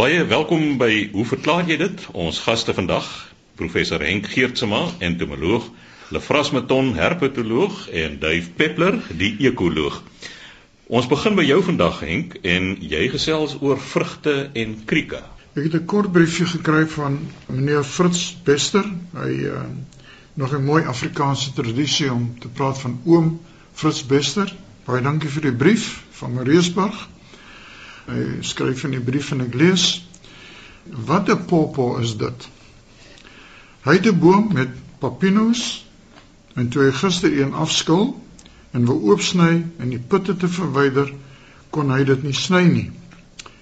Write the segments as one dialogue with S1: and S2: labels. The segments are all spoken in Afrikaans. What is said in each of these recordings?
S1: Baie welkom by Hoe verklaar jy dit? Ons gaste vandag, professor Henk Geertsma, entomoloog, Lefras Meton, herpetoloog en Duif Peppler, die ekoloog. Ons begin by jou vandag Henk en jy gesels oor vrugte en krieke.
S2: Ek het 'n kort briefie gekry van meneer Fritz Bester. Hy uh, nog 'n mooi Afrikaanse tradisie om te praat van oom Fritz Bester. Baie dankie vir die brief van Mariesburg. Hy skryf in die brief en ek lees: Wat 'n popo is dit? Hy het 'n boom met papinos en toe hy gister een afskil en wou oopsny en die putte te verwyder, kon hy dit nie sny nie.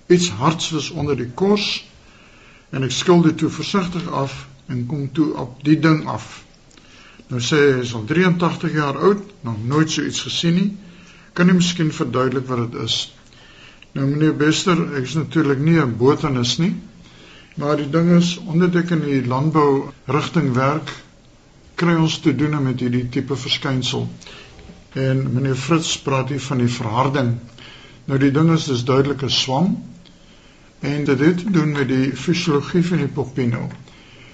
S2: Iets hards was onder die kors en ek skil dit toe versigtig af en kom toe op die ding af. Nou sê hy is al 83 jaar oud, nog nooit so iets gesien nie. Kan jy miskien verduidelik wat dit is? Nou meneer Bester, ek is natuurlik nie 'n botanis nie, maar die ding is omdat ek in die landbou rigting werk, kry ons te doen met hierdie tipe verskynsel. En meneer Fritz praat hier van die verharding. Nou die ding is dis duidelik 'n swam en dit het te doen met die fisiologie van die popino.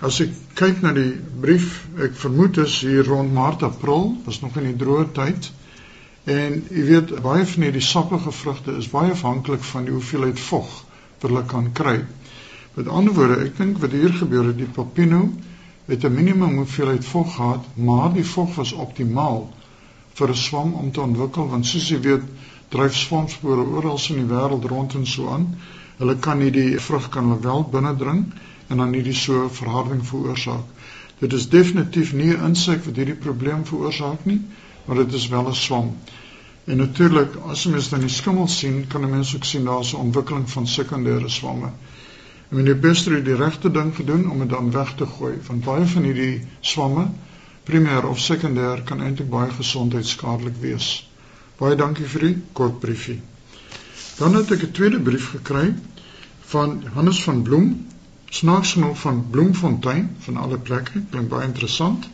S2: As ek kyk na die brief, ek vermoed is hier rond Maart April, was nog in die droë tyd. En jy weet baie van hierdie sappige vrugte is baie afhanklik van die hoeveelheid vog wat hulle kan kry. Met ander woorde, ek dink wat hier gebeur het, die papino het 'n minimum hoeveelheid vog gehad, maar die vog was optimaal vir 'n swam om te ontwikkel want soos jy weet, dryf swamspore oral in die wêreld rond en so aan. Hulle kan nie die vrug kan hulle wel binnendring en dan hierdie so verharding veroorsaak. Dit is definitief nie 'n insek wat hierdie probleem veroorsaak nie maar dit is wel 'n swam. En natuurlik, as jy mens dan die skimmel sien, kan 'n mens ook sien daar's 'n ontwikkeling van sekondêre swamme. En meneer Bester het die regte ding gedoen om dit dan weg te gooi, want baie van hierdie swamme, primêr of sekondêr, kan eintlik baie gesondheidskadelik wees. Baie dankie vir die kort briefie. Dan het ek 'n tweede brief gekry van Hannes van Bloem, snaaks genoeg van Bloemfontein van alle plekke, klink baie interessant.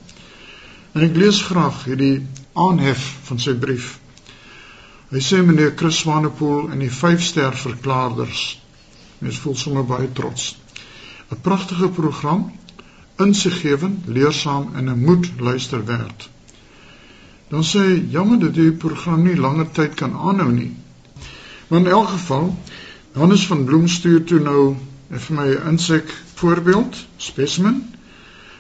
S2: En ek lees graag hierdie aanhef van sy brief. Hy sê meneer Chris Swanepoel en die 5-ster verklaarders. Mens voel sommer baie trots. 'n Pragtige program, insiggewend, leersaam en 'n moed luister werd. Dan sê hy jammer dat die program nie langer tyd kan aanhou nie. Maar in elk geval, Hannes van Bloem stuur toe nou vir my 'n insek voorbeeld, specimen.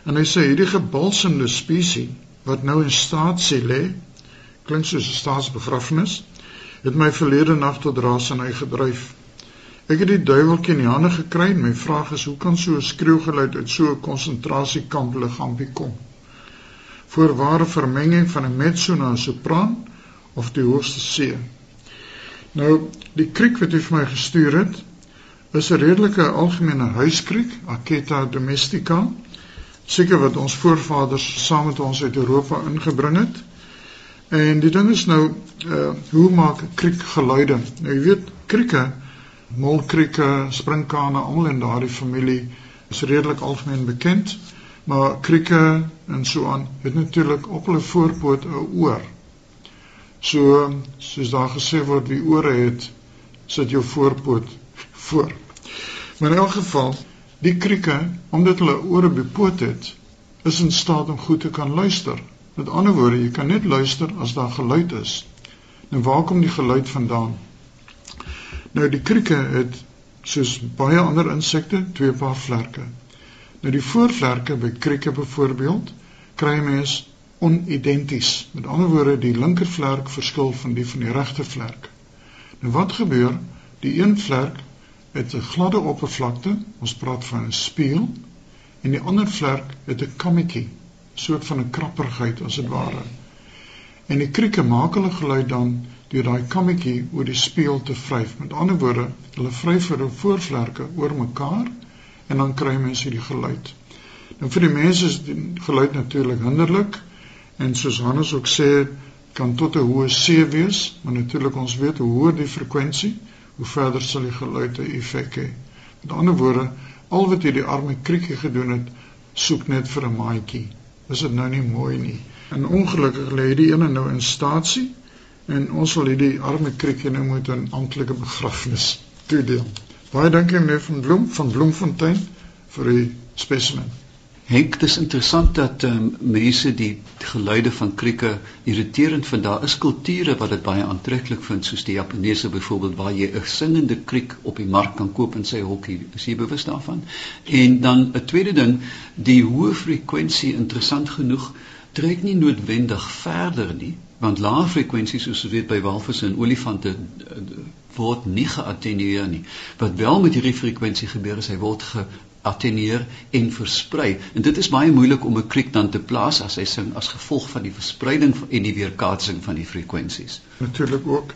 S2: En hy sê hierdie gebalsemde spesies wat nou in staatsie lê, klink soos 'n staatsbegrafnis, het my verlede nag tot rasenry gedryf. Ek het die duiweltjie in die hande gekry en my vraag is hoe kan so 'n skreeugeluid uit so 'n konsentrasiekamp liggaampie kom? Voorware vermenging van 'n mezzo na 'n sopran of die hoogste C. Nou, die kriek wat hy vir my gestuur het, is 'n redelike algemene huiskriek, Aketa domestica seker wat ons voorvaders saam met ons uit Europa ingebring het. En die ding is nou uh hoe maak kriek geluide? Nou jy weet krieke, molkrieke, sprinkane, almal in daardie familie is redelik algemeen bekend, maar krieke en so aan het natuurlik op hulle voorpoot 'n oor. So soos daar gesê word wie ore het, sit jou voorpoot voor. Maar in elk geval Die krieke, omdat hulle ore op die poot het, is in staat om goed te kan luister. Met ander woorde, jy kan net luister as daar geluid is. Nou waar kom die geluid vandaan? Nou die krieke het soos baie ander insekte twee paar vlerke. Nou die voorvlerke by krieke byvoorbeeld kry mens onidenties. Met ander woorde, die linkervlerk verskil van die van die regter vlerk. Nou wat gebeur? Die een vlerk het 'n gladde oppervlakte, ons praat van 'n spieël, en die ander vlerk het 'n kammetjie, soort van 'n krapperigheid as dit ware. En die krieke maak hulle geluid dan deur daai kammetjie oor die spieël te vryf. Met ander woorde, hulle vryf vir hulle voorvlerke oor mekaar en dan kry mense hierdie geluid. Nou vir die mense is die geluid natuurlik hinderlik en soos Hannes ook sê, kan tot 'n hoë C wees, maar natuurlik ons weet hoe hoër die frekwensie, hoe verder sal die geluid 'n effek hê. Met ander woorde, al wat hierdie arme kriekie gedoen het, soek net vir 'n maatjie. Is dit nou nie mooi nie? En ongelukkig lê hierdie ene nou in staatsie en ons sal hierdie arme kriekie nou moet 'n amptelike begrafnis toedeel. Baie dankie meneer van Bloem van Bloemfontein vir die spesimen.
S3: Henk, dit is interessant dat um, mense die geluide van krieke irriterend vind. Daar is kulture wat dit baie aantreklik vind, soos die Japaneese byvoorbeeld waar jy 'n singende kriek op die mark kan koop in sy hokkie. Is jy bewus daarvan? En dan 'n tweede ding, die hoë frekwensie interessant genoeg trek nie noodwendig verder nie, want lae frekwensies soos weet by walvisse en olifante word nie geattenueer nie. Wat wel met hierdie frekwensie gebeur is hy word ge attenueer en versprei. En dit is baie moeilik om 'n kriek dan te plaas as hy sing as gevolg van die verspreiding en die weerkaatsing van die frekwensies.
S2: Natuurlik ook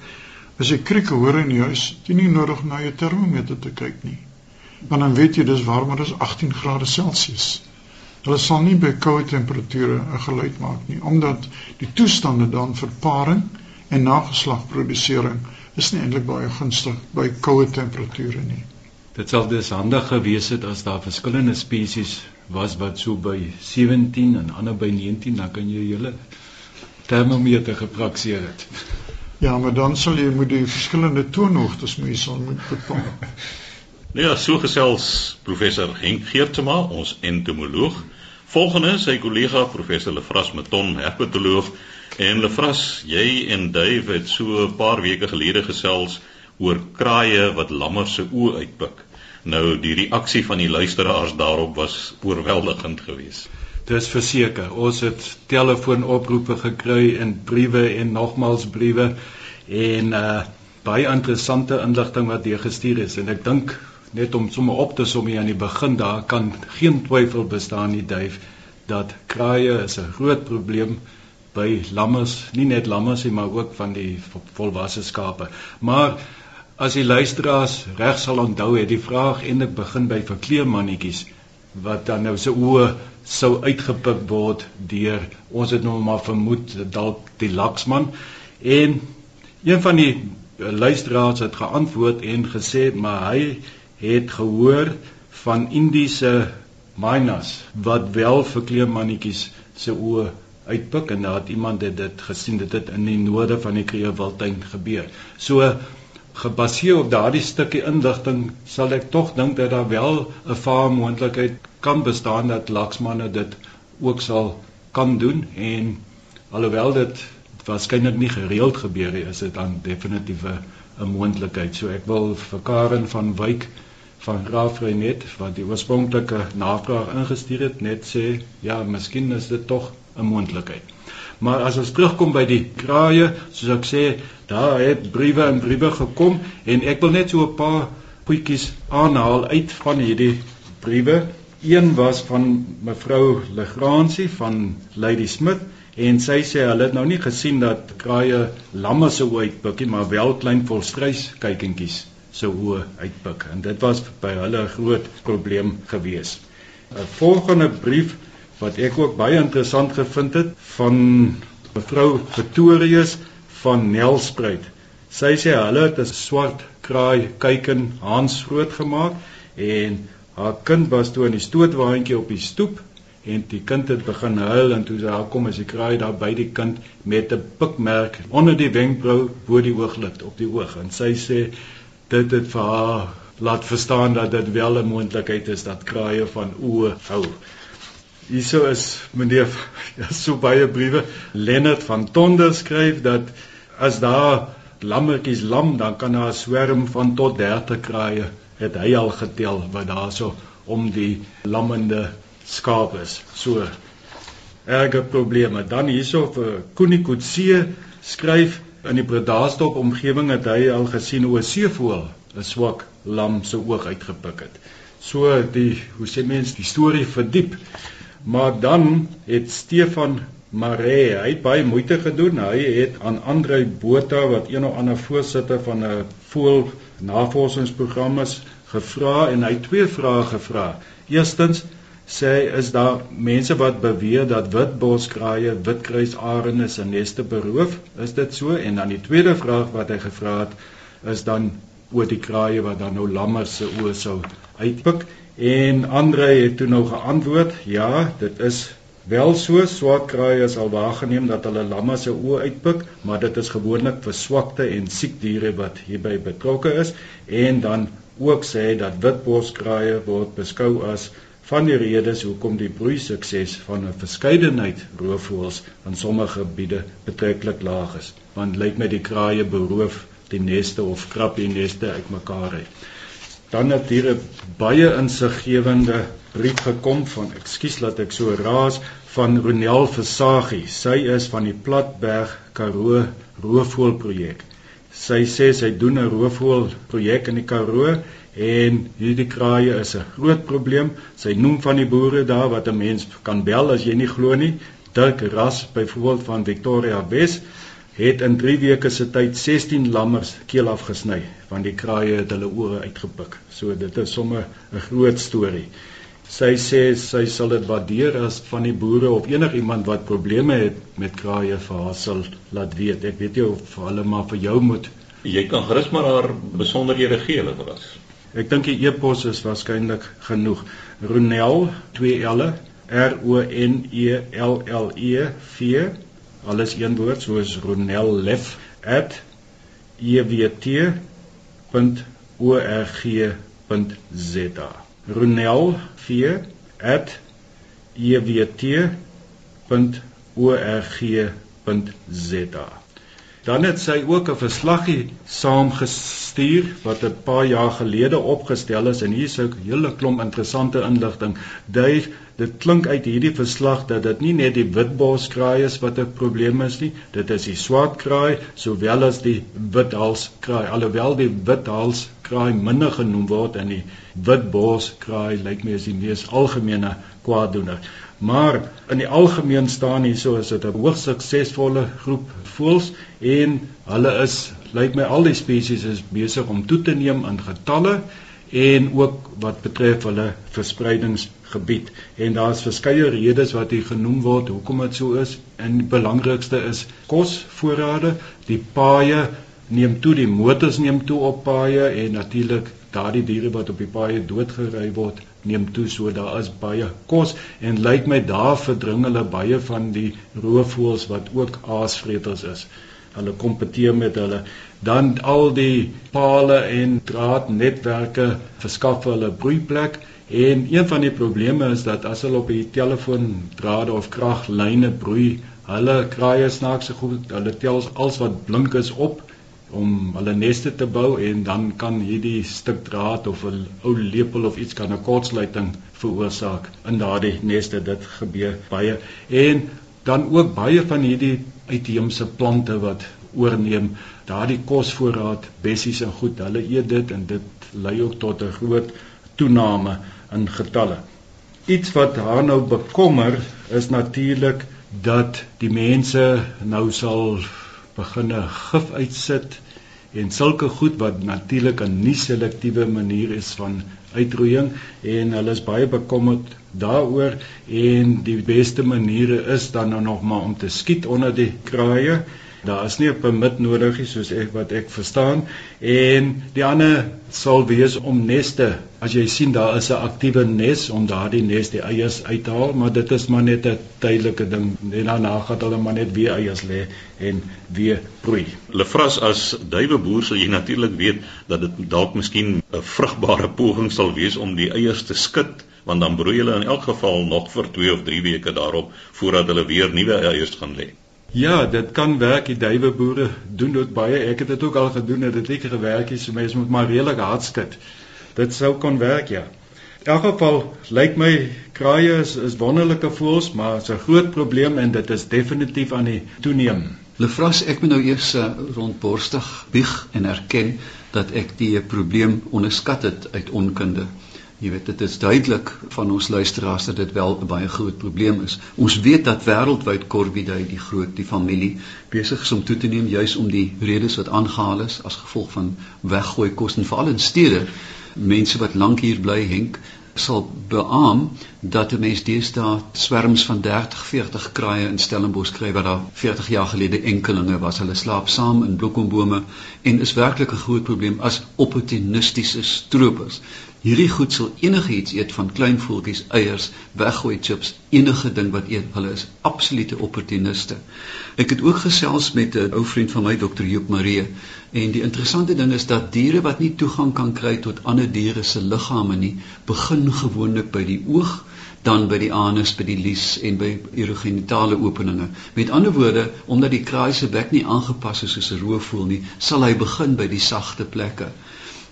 S2: as jy krieke hoor in die huis, jy nie nodig na jou termometer te kyk nie. Want dan weet jy dis warmer as 18 grade Celsius. Hulle sal nie by koue temperature 'n geluid maak nie omdat die toestande dan vir paring en nageslagprodusering is nie eintlik baie gunstig by koue temperature nie.
S4: Dit sal dus handig gewees het as daar verskillende spesies was wat so by 17 en ander by 19 dan kan jy julle termometer geprakseer het.
S2: Ja, maar dan sal jy moet die verskillende toonhoogtes moet jy sal moet bepaal.
S1: Nou ja, so gesels professor Henk Geertsma, ons entomoloog. Volgende sy kollega professor Lefras Meton, herpetoloog. En Lefras, jy en Dave het so 'n paar weke gelede gesels oor kraaie wat lammer se oë uitpik. Nou die reaksie van die luisteraars daarop was oorweldigend geweest.
S4: Dis verseker. Ons het telefoonoproepe gekry en briewe en nogmals briewe en uh baie interessante inligting wat deur gestuur is en ek dink net om sommer op te som hier aan die begin daar kan geen twyfel bestaan nie duif dat kraaie is 'n groot probleem by lammers, nie net lammers nie, maar ook van die volwasse skape. Maar as die luisteraars reg sal onthou het die vraag eintlik begin by verkleermannetjies wat dan nou se oë sou uitgepik word deur ons het nou maar vermoed dalk die laksman. En een van die luisteraars het geantwoord en gesê maar hy het gehoor van Indiese mynas wat wel verkleermannetjies se oë uitpik. En daar het iemand dit gesien dit het in die noorde van die Kreeuwiltuin gebeur. So gebaseer op daardie stukkie inligting sal ek tog dink dat daar wel 'n vaar moontlikheid kan bestaan dat laksmanne dit ook sal kan doen en alhoewel dit waarskynlik nie gereeld gebeur nie is dit dan definitief 'n moontlikheid so ek wil vir Karen van Wyk van Graafreinet wat die oorspronklike navraag ingestuur het net sê ja miskien is dit tog 'n moontlikheid Maar as ons terugkom by die kraaie, soos ek sê, daar het briewe en briewe gekom en ek wil net so 'n paar goedjies aanhaal uit van hierdie briewe. Een was van mevrou Legrandsie van Lady Smith en sy sê hulle het nou nie gesien dat kraaie lamme se oë uitpik nie, maar wel klein volstruis kykentjies se oë uitpik en dit was by hulle 'n groot probleem gewees. 'n Volgende brief wat ek ook baie interessant gevind het van mevrou Pretorius van Nelspruit. Sy sê hulle het 'n swart kraai kuiken Hans groot gemaak en haar kind was toe in die stootwaandjie op die stoep en die kind het begin huil en toe sy daar kom is die kraai daar by die kind met 'n pikmerk onder die wenkbrau bo die ooglid op die oog en sy sê dit het vir haar laat verstaan dat dit wel 'n moontlikheid is dat kraaie van oë hou. Hierso is meneer ja so baie briewe. Lennard van Tonder skryf dat as daar lammetjies lam, dan kan daar 'n swerm van tot 30 kraaie het hy al getel wat daarso om die lammende skaap is. So erge probleme. Dan hierso vir Koenikutse skryf in die Bredasdorp omgewing het hy al gesien hoe 'n seevoël 'n swak lam se oog uitgepik het. So die hoe sê mense die storie verdiep. Maar dan het Stefan Maree, hy het baie moeite gedoen. Hy het aan Andre Botha wat een of ander voorsitter van 'n voël navorsingsprogram is, gevra en hy twee vrae gevra. Eerstens sê is daar mense wat beweer dat witboskraaie, witkruisarends en neste beroof? Is dit so? En dan die tweede vraag wat hy gevra het is dan oor die kraaie wat dan nou lammers se oë sou uitpik En Andre het toe nou geantwoord: "Ja, dit is wel so. Swart kraaie is al waargeneem dat hulle lamme se oë uitpik, maar dit is gewoonlik vir swakte en siek diere wat hierby betrokke is en dan ook sê dat witborskraaie word beskou as van die redes hoekom die broei sukses van 'n verskeidenheid roofvoëls in sommige gebiede betreklik laag is want lyk my die kraaie beroof die neste of krap die neste uitmekaar uit. Dan het hier 'n baie insiggewende brief gekom van ekskuus laat ek so raas van Ronel Versagie. Sy is van die Platberg Karoo roofvoëlprojek. Sy sê sy doen 'n roofvoëlprojek in die Karoo en hierdie kraaie is 'n groot probleem. Sy noem van die boere daar wat 'n mens kan bel as jy nie glo nie. Dirk Ras byvoorbeeld van Victoria Wes het in 3 weke se tyd 16 lammers keel afgesny want die kraaie het hulle ore uitgepik. So dit is sommer 'n groot storie. Sy sê sy sal dit waardeer as van die boere of enigiemand wat probleme het met kraaie vir haar sal laat weet. Ek weet nie of hulle maar vir jou moet.
S1: Jy kan gerus maar haar besonderhede gee, hulle was.
S4: Ek dink die e-pos is waarskynlik genoeg. Ronel 2 L R O N E L L E V alles een woord soos Ronel Lef @ewt.org.za. Ronel V @ewt.org.za. Dan het sy ook 'n verslaggie saamgestuur wat 'n paar jaar gelede opgestel is en hier is 'n hele klomp interessante inligting. Dui dit klink uit hierdie verslag dat dit nie net die witborskraai is wat 'n probleem is nie, dit is die swartkraai sowel as die withalskraai. Alhoewel die withalskraai minder genoem word en die witborskraai lyk my is die mees algemene kwaaddoener. Maar in die algemeen staan hier so is dit 'n hoogs suksesvolle groep voëls en hulle is lyk my al die spesies is besig om toe te neem in getalle en ook wat betref hulle verspreidingsgebied. En daar's verskeie redes wat hier genoem word hoekom dit so is. En die belangrikste is kosvoorrade. Die paaie neem toe die motors neem toe op paaie en natuurlik daardie diere wat op die paaie doodgery word neem toe. So daar is baie kos en lyk my daar verdring hulle baie van die roofvoëls wat ook aasvreters is. Hulle kompeteer met hulle. Dan al die pale en draadnetwerke verskaf hulle broeiplek. En een van die probleme is dat as hulle op die telefoondrade of kraglyne broei, hulle kraaie snaakse goed, hulle tel als wat blink is op om hulle neste te bou en dan kan hierdie stuk draad of 'n ou lepel of iets kan 'n kortsluiting veroorsaak in daardie neste. Dit gebeur baie. En dan ook baie van hierdie uitheemse plante wat oorneem. Daardie kosvoorraad bessies en goed hulle eet dit en dit lei ook tot 'n groot toename in getalle. Iets wat haar nou bekommer is natuurlik dat die mense nou sal beginne gif uitsit en sulke goed wat natuurlik 'n nie selektiewe manier is van uitroeiing en hulle is baie bekommerd daaroor en die beste maniere is dan nou nog maar om te skiet onder die kraaie Daar is nie 'n permit nodig nie soos ek wat ek verstaan en die ander sal wees om neste. As jy sien daar is 'n aktiewe nes om daardie nes die eiers uit te haal, maar dit is maar net 'n tydelike ding. En daarna gaan hulle maar net weer eiers lê en weer broei.
S1: Lefras as duiweboer sal jy natuurlik weet dat dit dalk miskien 'n vrugbare poging sal wees om die eiers te skud want dan broei hulle in elk geval nog vir 2 of 3 weke daarop voordat hulle weer nuwe eiers gaan lê.
S4: Ja, dit kan werk. Die duiweboere doen dit baie. Ek het dit ook al gedoen. Dit het gewerk. So mense moet maar redelik hard skud. Dit sou kon werk, ja. In elk geval lyk my kraaie is, is wonderlike voëls, maar dit's 'n groot probleem en dit is definitief aan die toeneem.
S3: Lefras, ek moet nou eers uh, rondborstig bieg en erken dat ek die probleem onderskat het uit onkunde. Jy weet dit is duidelik van ons luisteraars dat dit wel 'n baie groot probleem is. Ons weet dat wêreldwyd Corvidae die groot die familie besig is om toe te neem juis om die redes wat aangehaal is as gevolg van weggooi kos en veral in stede mense wat lank hier bly henk sal beamoen dat 'n mens deesdae swerms van 30, 40 kraaie in Stellenbosch kry wat daar 40 jaar gelede enkelinge was. Hulle slaap saam in bloekombome en is werklik 'n groot probleem as opportunistiese stroopers Hierdie goed sal enigiets eet van klein voeltjies, eiers, weggooi chips, enige ding wat eet. Hulle is absolute opportuniste. Ek het ook gesels met 'n ou vriend van my, Dr. Joop Marie, en die interessante ding is dat diere wat nie toegang kan kry tot ander diere se liggame nie, begin gewoonlik by die oog dan by die anus, by die lies en by urogenitale openinge. Met ander woorde, omdat die kraai se bek nie aangepas is soos 'n roofvoël nie, sal hy begin by die sagte plekke.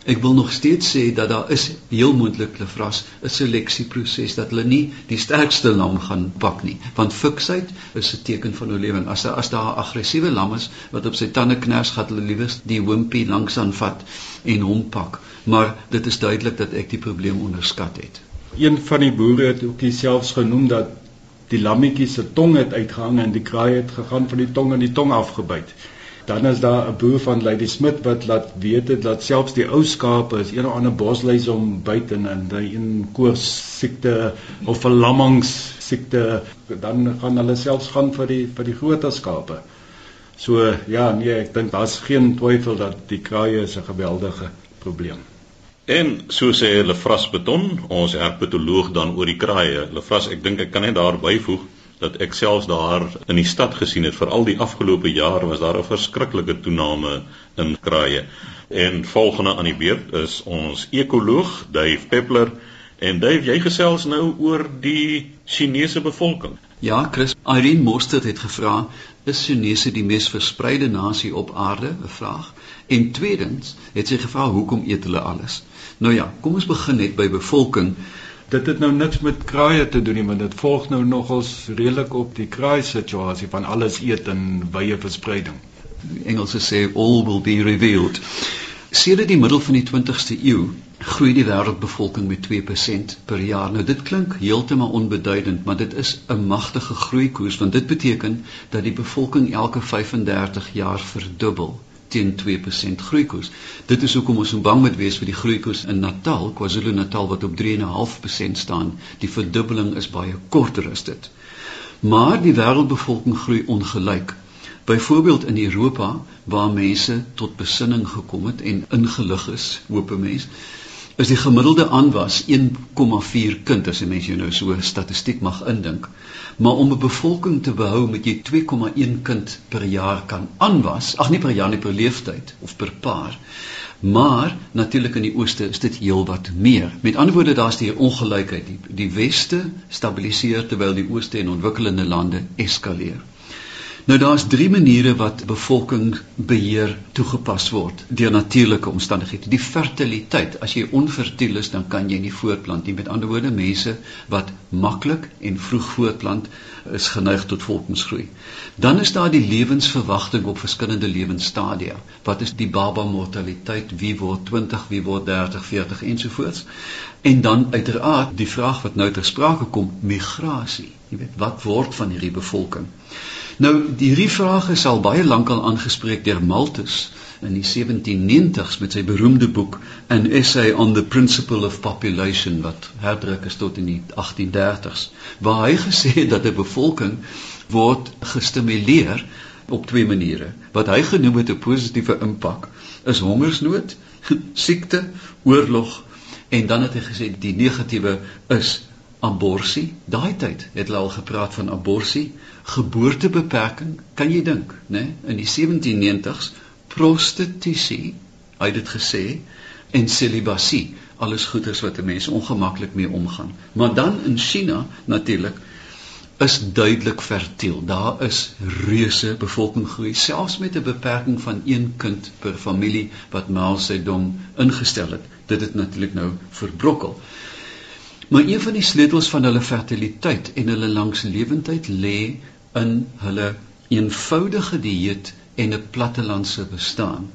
S3: Ek wil nog steeds sê dat daar is heel moontlik lefras 'n seleksieproses dat hulle nie die sterkste lam gaan pak nie, want fiksheid is 'n teken van oorlewing. As as daar 'n aggressiewe lam is wat op sy tande kners, gaan hulle liewer die hompie langs aanvat en hom pak. Maar dit is duidelik dat ek die probleem onderskat het
S4: een van die boere het ook selfs genoem dat die lammetjie se tong het uitgehang en die kraai het gegaan van die tong en die tong afgebyt. Dan is daar 'n boer van Lady Smit wat laat weet het dat selfs die ou skape is een of ander bosluis om byt en hy een koors siekte of verlammings siekte dan gaan hulle selfs gaan vir die vir die groter skape. So ja, nee, ek dink daar's geen twyfel dat die kraaie 'n geweldige probleem.
S1: En so sê Lefras Beton, ons herpetoloog dan oor die kraaie. Lefras, ek dink ek kan net daar byvoeg dat ek selfs daar in die stad gesien het vir al die afgelope jaar was daar 'n verskriklike toename in kraaie. En volgende aan die beurt is ons ekoloog, Dave Peppler. En Dave, jy gesels nou oor die Chinese bevolking.
S3: Ja, Chris, Irene Mostert het gevra, is Chinese die mees verspreide nasie op aarde? 'n Vraag. En tweedens het sy gevra, hoekom eet hulle alles? Nou ja, kom ons begin net by bevolking.
S4: Dit het nou niks met kraaie te doen nie, want dit volg nou nogals redelik op die kraai situasie van alles eet en wye verspreiding.
S3: Die Engelse sê all will be revealed. Sedert die middel van die 20ste eeu groei die wêreldbevolking met 2% per jaar. Nou dit klink heeltemal onbeduidend, maar dit is 'n magtige groeikoers want dit beteken dat die bevolking elke 35 jaar verdubbel teen 2% groeikoers. Dit is hoekom ons so bang moet wees vir die groeikoers in Natal, KwaZulu-Natal wat op 3.5% staan. Die verdubbeling is baie korter as dit. Maar die wêreldbevolking groei ongelyk. Byvoorbeeld in Europa waar mense tot besinning gekom het en ingelig is, hoop 'n mens, is die gemiddelde aanwas 1,4 kind as jy mens jou nou so statistiek mag indink. Maar om 'n bevolking te behou met jy 2,1 kind per jaar kan aanwas, ag nie per jaar nie per leeftyd of per paar. Maar natuurlik in die ooste is dit heelwat meer. Met ander woorde daar's die ongelykheid. Die, die weste stabiliseer terwyl die ooste en ontwikkelende lande eskaleer. Nou daar's drie maniere wat bevolkingsbeheer toegepas word deur natuurlike omstandighede. Die fertiliteit, as jy onfertiel is, dan kan jy nie voortplant nie. Met ander woorde, mense wat maklik en vroeg voortplant is geneig tot volkingsgroei. Dan is daar die lewensverwagting op verskillende lewensstadia. Wat is die baba mortaliteit? Wie word 20, wie word 30, 40 ensovoorts? En dan uiteraard die vraag wat nou ter sprake kom, migrasie. Jy weet, wat word van hierdie bevolking? Nou hierdie vraag is al baie lank al aangespreek deur Malthus in die 1790s met sy beroemde boek An Essay on the Principle of Population wat herdruk is tot in die 1830s waar hy gesê het dat 'n bevolking word gestimuleer op twee maniere. Wat hy genoem het 'n positiewe impak is hongersnood, siekte, oorlog en dan het hy gesê die negatiewe is abortus. Daai tyd het hulle al gepraat van abortus, geboortebeperking, kan jy dink, né? In die 1790s prostitusie, hy het dit gesê, en celibasie, alles goeders wat 'n mens ongemaklik mee omgaan. Maar dan in China natuurlik is duidelik fertiel. Daar is reuse bevolkingsgroei selfs met 'n beperking van 1 kind per familie wat Mao Zedong ingestel het. Dit het natuurlik nou verbrokkel. Maar een van die sleutels van hulle fertiliteit en hulle langslewendheid lê in hulle eenvoudige dieet en 'n plattelandse bestaan.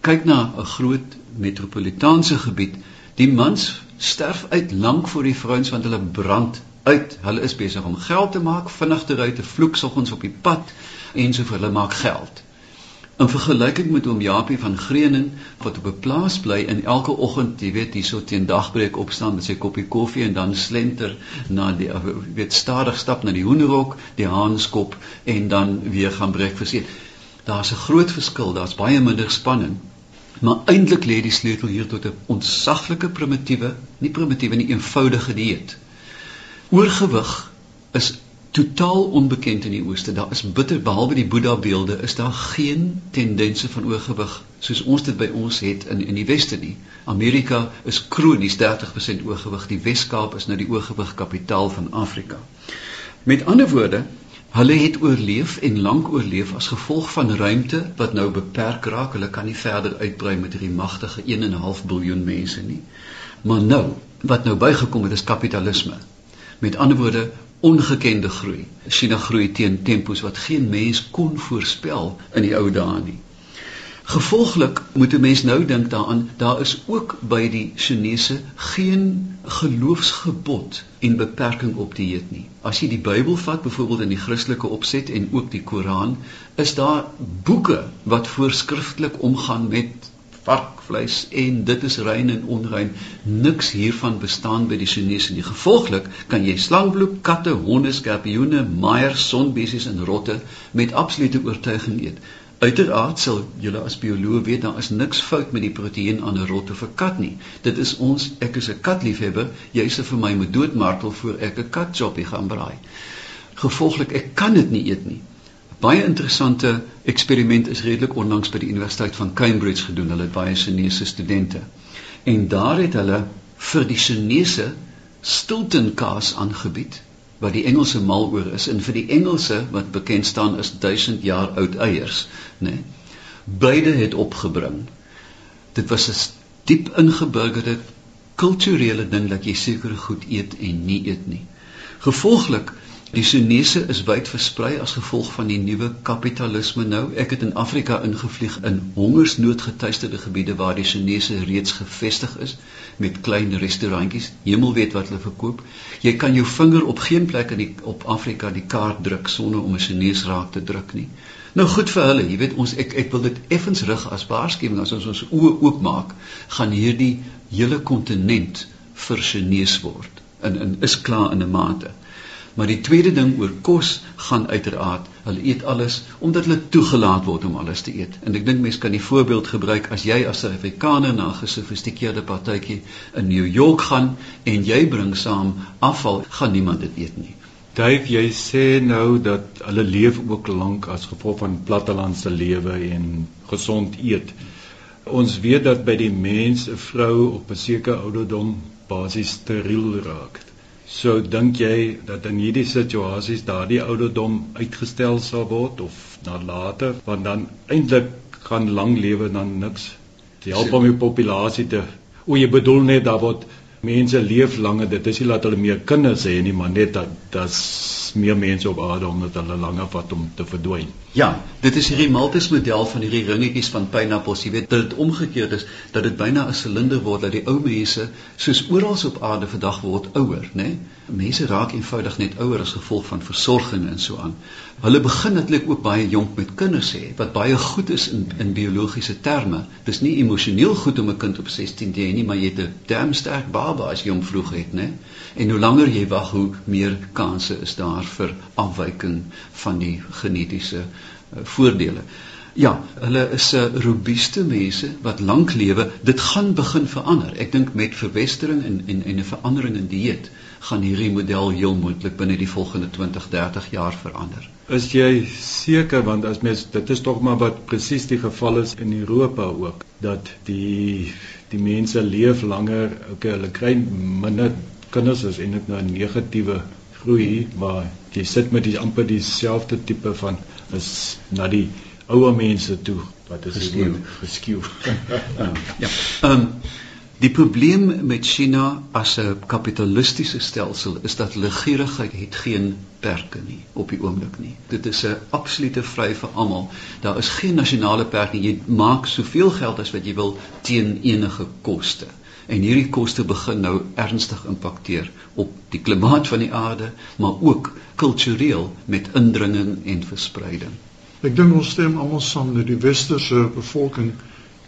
S3: Kyk na 'n groot metropolitaanse gebied, die mans sterf uit lank voor die vrouens want hulle brand uit. Hulle is besig om geld te maak, vinnig te ry te vloek soggens op die pad en so vir hulle maak geld. In vergelyking met oom Japie van Greenen wat op 'n plaas bly en elke oggend, jy weet, hierso teen dagbreek opstaan met sy koppie koffie en dan slenter na die weet stadig stap na die hoenderhok, die haanskop en dan weer gaan breakfast eet. Daar's 'n groot verskil, daar's baie minder spanning. Maar eintlik lê die sleutel hier tot 'n ontsaglike primitiewe, nie primitiewe nie, eenvoudige dieet. Oorgewig is totaal onbekend in die ooste. Daar is bitter behalwe die Boeddha beelde is daar geen tendense van oorgewig soos ons dit by ons het in in die weste nie. Amerika is kronies 30% oorgewig. Die Wes-Kaap is nou die oorgewig kapitaal van Afrika. Met ander woorde, hulle het oorleef en lank oorleef as gevolg van ruimte wat nou beperk raak. Hulle kan nie verder uitbrei met hierdie magtige 1.5 miljard mense nie. Maar nou, wat nou bygekom het is kapitalisme. Met ander woorde, ongekende groei. China groei teen tempos wat geen mens kon voorspel in die ou dae nie. Gevolglik moet 'n mens nou dink daaraan, daar is ook by die Chinese geen geloofsgebod en beperking op dieet nie. As jy die Bybel vat, byvoorbeeld in die Christelike opset en ook die Koran, is daar boeke wat voorskrifklik omgaan met varkvleis en dit is rein en onrein. Niks hiervan bestaan by die Chinese nie. Gevolglik kan jy slangbloed, katte, honde, skorpioene, maiers, sonbesies en rotte met absolute oortuiging eet. Uiteraard sal julle as bioloog weet daar is niks fout met die proteïen aan 'n rot of 'n kat nie. Dit is ons ek is 'n katliefhebber, jy sê vir my moet doodmartel voor ek 'n katchoppie gaan braai. Gevolglik ek kan dit nie eet nie. Baie interessante eksperiment is redelik onlangs by die Universiteit van Cambridge gedoen. Hulle het baie Chinese studente. En daar het hulle vir die Chinese Stilton kaas aangebied wat die Engelse mal oor is en vir die Engelse wat bekend staan is 1000 jaar oud eiers, nê. Nee, beide het opgebring. Dit was 'n diep ingeburgerde kulturele ding dat jy sekere goed eet en nie eet nie. Gevolglik Die Chinese is wyd versprei as gevolg van die nuwe kapitalisme nou. Ek het in Afrika ingevlieg in hongersnoodgetuisterde gebiede waar die Chinese reeds gevestig is met klein restaurantjies. Hemel weet wat hulle verkoop. Jy kan jou vinger op geen plek in die op Afrika die kaart druk sonder om 'n Chinese raak te druk nie. Nou goed vir hulle. Jy weet ons ek ek wil dit effens rig as waarskuwing as ons ons oë oopmaak, gaan hierdie hele kontinent vir Chinese word. In in is klaar in 'n mate. Maar die tweede ding oor kos gaan uiteraard, hulle eet alles omdat hulle toegelaat word om alles te eet. En ek dink mense kan die voorbeeld gebruik as jy as 'n Afrikaner na 'n gesofistikeerde partytjie in New York gaan en jy bring saam afval, gaan niemand dit eet nie.
S4: Dave, jy sê nou dat hulle leef ook lank as gevolg van plattelandse lewe en gesond eet. Ons weet dat by die mens 'n vrou op 'n sekere ouderdom basies steriel raak. So dink jy dat in hierdie situasies daardie ouderdom uitgestel sal word of na later? Want dan eintlik gaan lang lewe dan niks. Help om die populasie te o jy bedoel net daar word mense leef langer dit is nie dat hulle meer kinders hê nie maar net dat dat meer mense op aarde omdat hulle langer vat om te verdwyn.
S3: Ja, dit is hierdie Malthus model van hierdie ringetjies van pineappels. Jy weet dit omgekeerd is dat dit byna 'n silinder word dat die ou mense soos oral op aarde vandag word ouer, né? Nee? Mense raak eenvoudig net ouer as gevolg van versorging en so aan. Hulle begin natuurlik ook baie jonk met kinders hê wat baie goed is in in biologiese terme. Dis nie emosioneel goed om 'n kind op 16 te hê nie, maar jy het 'n damsterk baba as jy hom vroeg het, né? En hoe langer jy wag, hoe meer kanse is daar vir afwyking van die genetiese uh, voordele. Ja, hulle is 'n uh, robuuste mense wat lank lewe. Dit gaan begin verander. Ek dink met verwestering en en en 'n verandering in dieet gaan hierdie model heel moontlik binne die volgende 20, 30 jaar verander.
S4: Is jy seker want as mens dit is tog maar wat presies die geval is in Europa ook dat die die mense leef langer, okay, hulle kry minder kinders is eintlik nou 'n negatiewe groei maar jy sit met die amper dieselfde tipe van is na die ouer mense toe wat is
S3: geskew. geskew. Ja. Ehm um, die probleem met China as 'n kapitalistiese stelsel is dat hulle gierigheid het geen perke nie op die oomblik nie dit is 'n absolute vry vir almal daar is geen nasionale perk nie jy maak soveel geld as wat jy wil teen enige koste en hierdie koste begin nou ernstig impakteer op die klimaat van die aarde, maar ook kultureel met indringing en verspreiding.
S2: Ek dink ons stem almal saam dat die westerse bevolking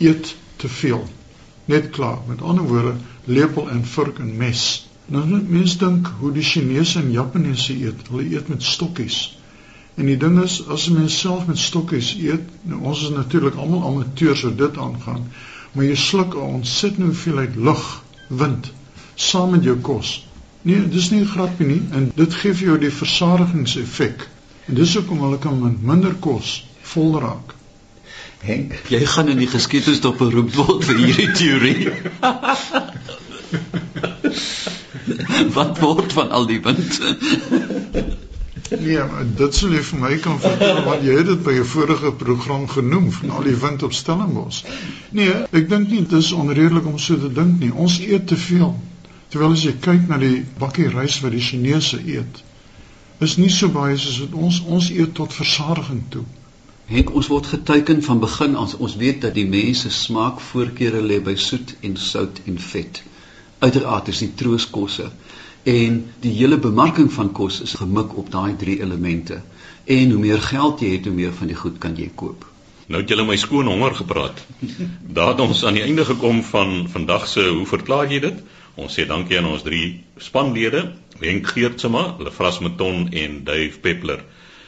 S2: eet te veel. Net klaar. Met ander woorde, lepel en vurk en mes. Nou mense dink hoe die Chinese en Japaneese eet. Hulle eet met stokkies. En die ding is as 'n mens self met stokkies eet, nou ons is natuurlik almal amateurs wat dit aangaan. maar jy sluk 'n ontsettende hoeveelheid lug, wind saam met jou kos. Nee, dis nie 'n grapie nie en dit gee vir jou die versadigingseffek. En dis hoekom hulle kan met minder kos vol raak.
S3: Henk, jy gaan in die geskiedenis op beroep word vir hierdie teorie. Wat word van al die wind?
S2: Nee, maar dit sou jy vir my kan vertel want jy het dit by jou vorige program genoem van al die wind op Stellenbosch. Nee, ek dink nie dit is onredelik om so te dink nie. Ons eet te veel. Terwyl as jy kyk na die bakkie rys wat die Chinese eet, is nie so baie soos wat ons ons eet tot versadiging toe.
S3: Henk, ons word geteken van begin as ons weet dat die mense smaakvoorkeure lê by soet en sout en vet. Uiteraard is die trooskosse en die hele bemarking van kos is gemik op daai drie elemente. En hoe meer geld jy het, hoe meer van die goed kan jy koop.
S1: Nou het julle my skoon honger gepraat. Daar het ons aan die einde gekom van vandag se hoe verklaar jy dit? Ons sê dankie aan ons drie spanlede, Henk Geertsma, Lefras Meton en Dave Peppler.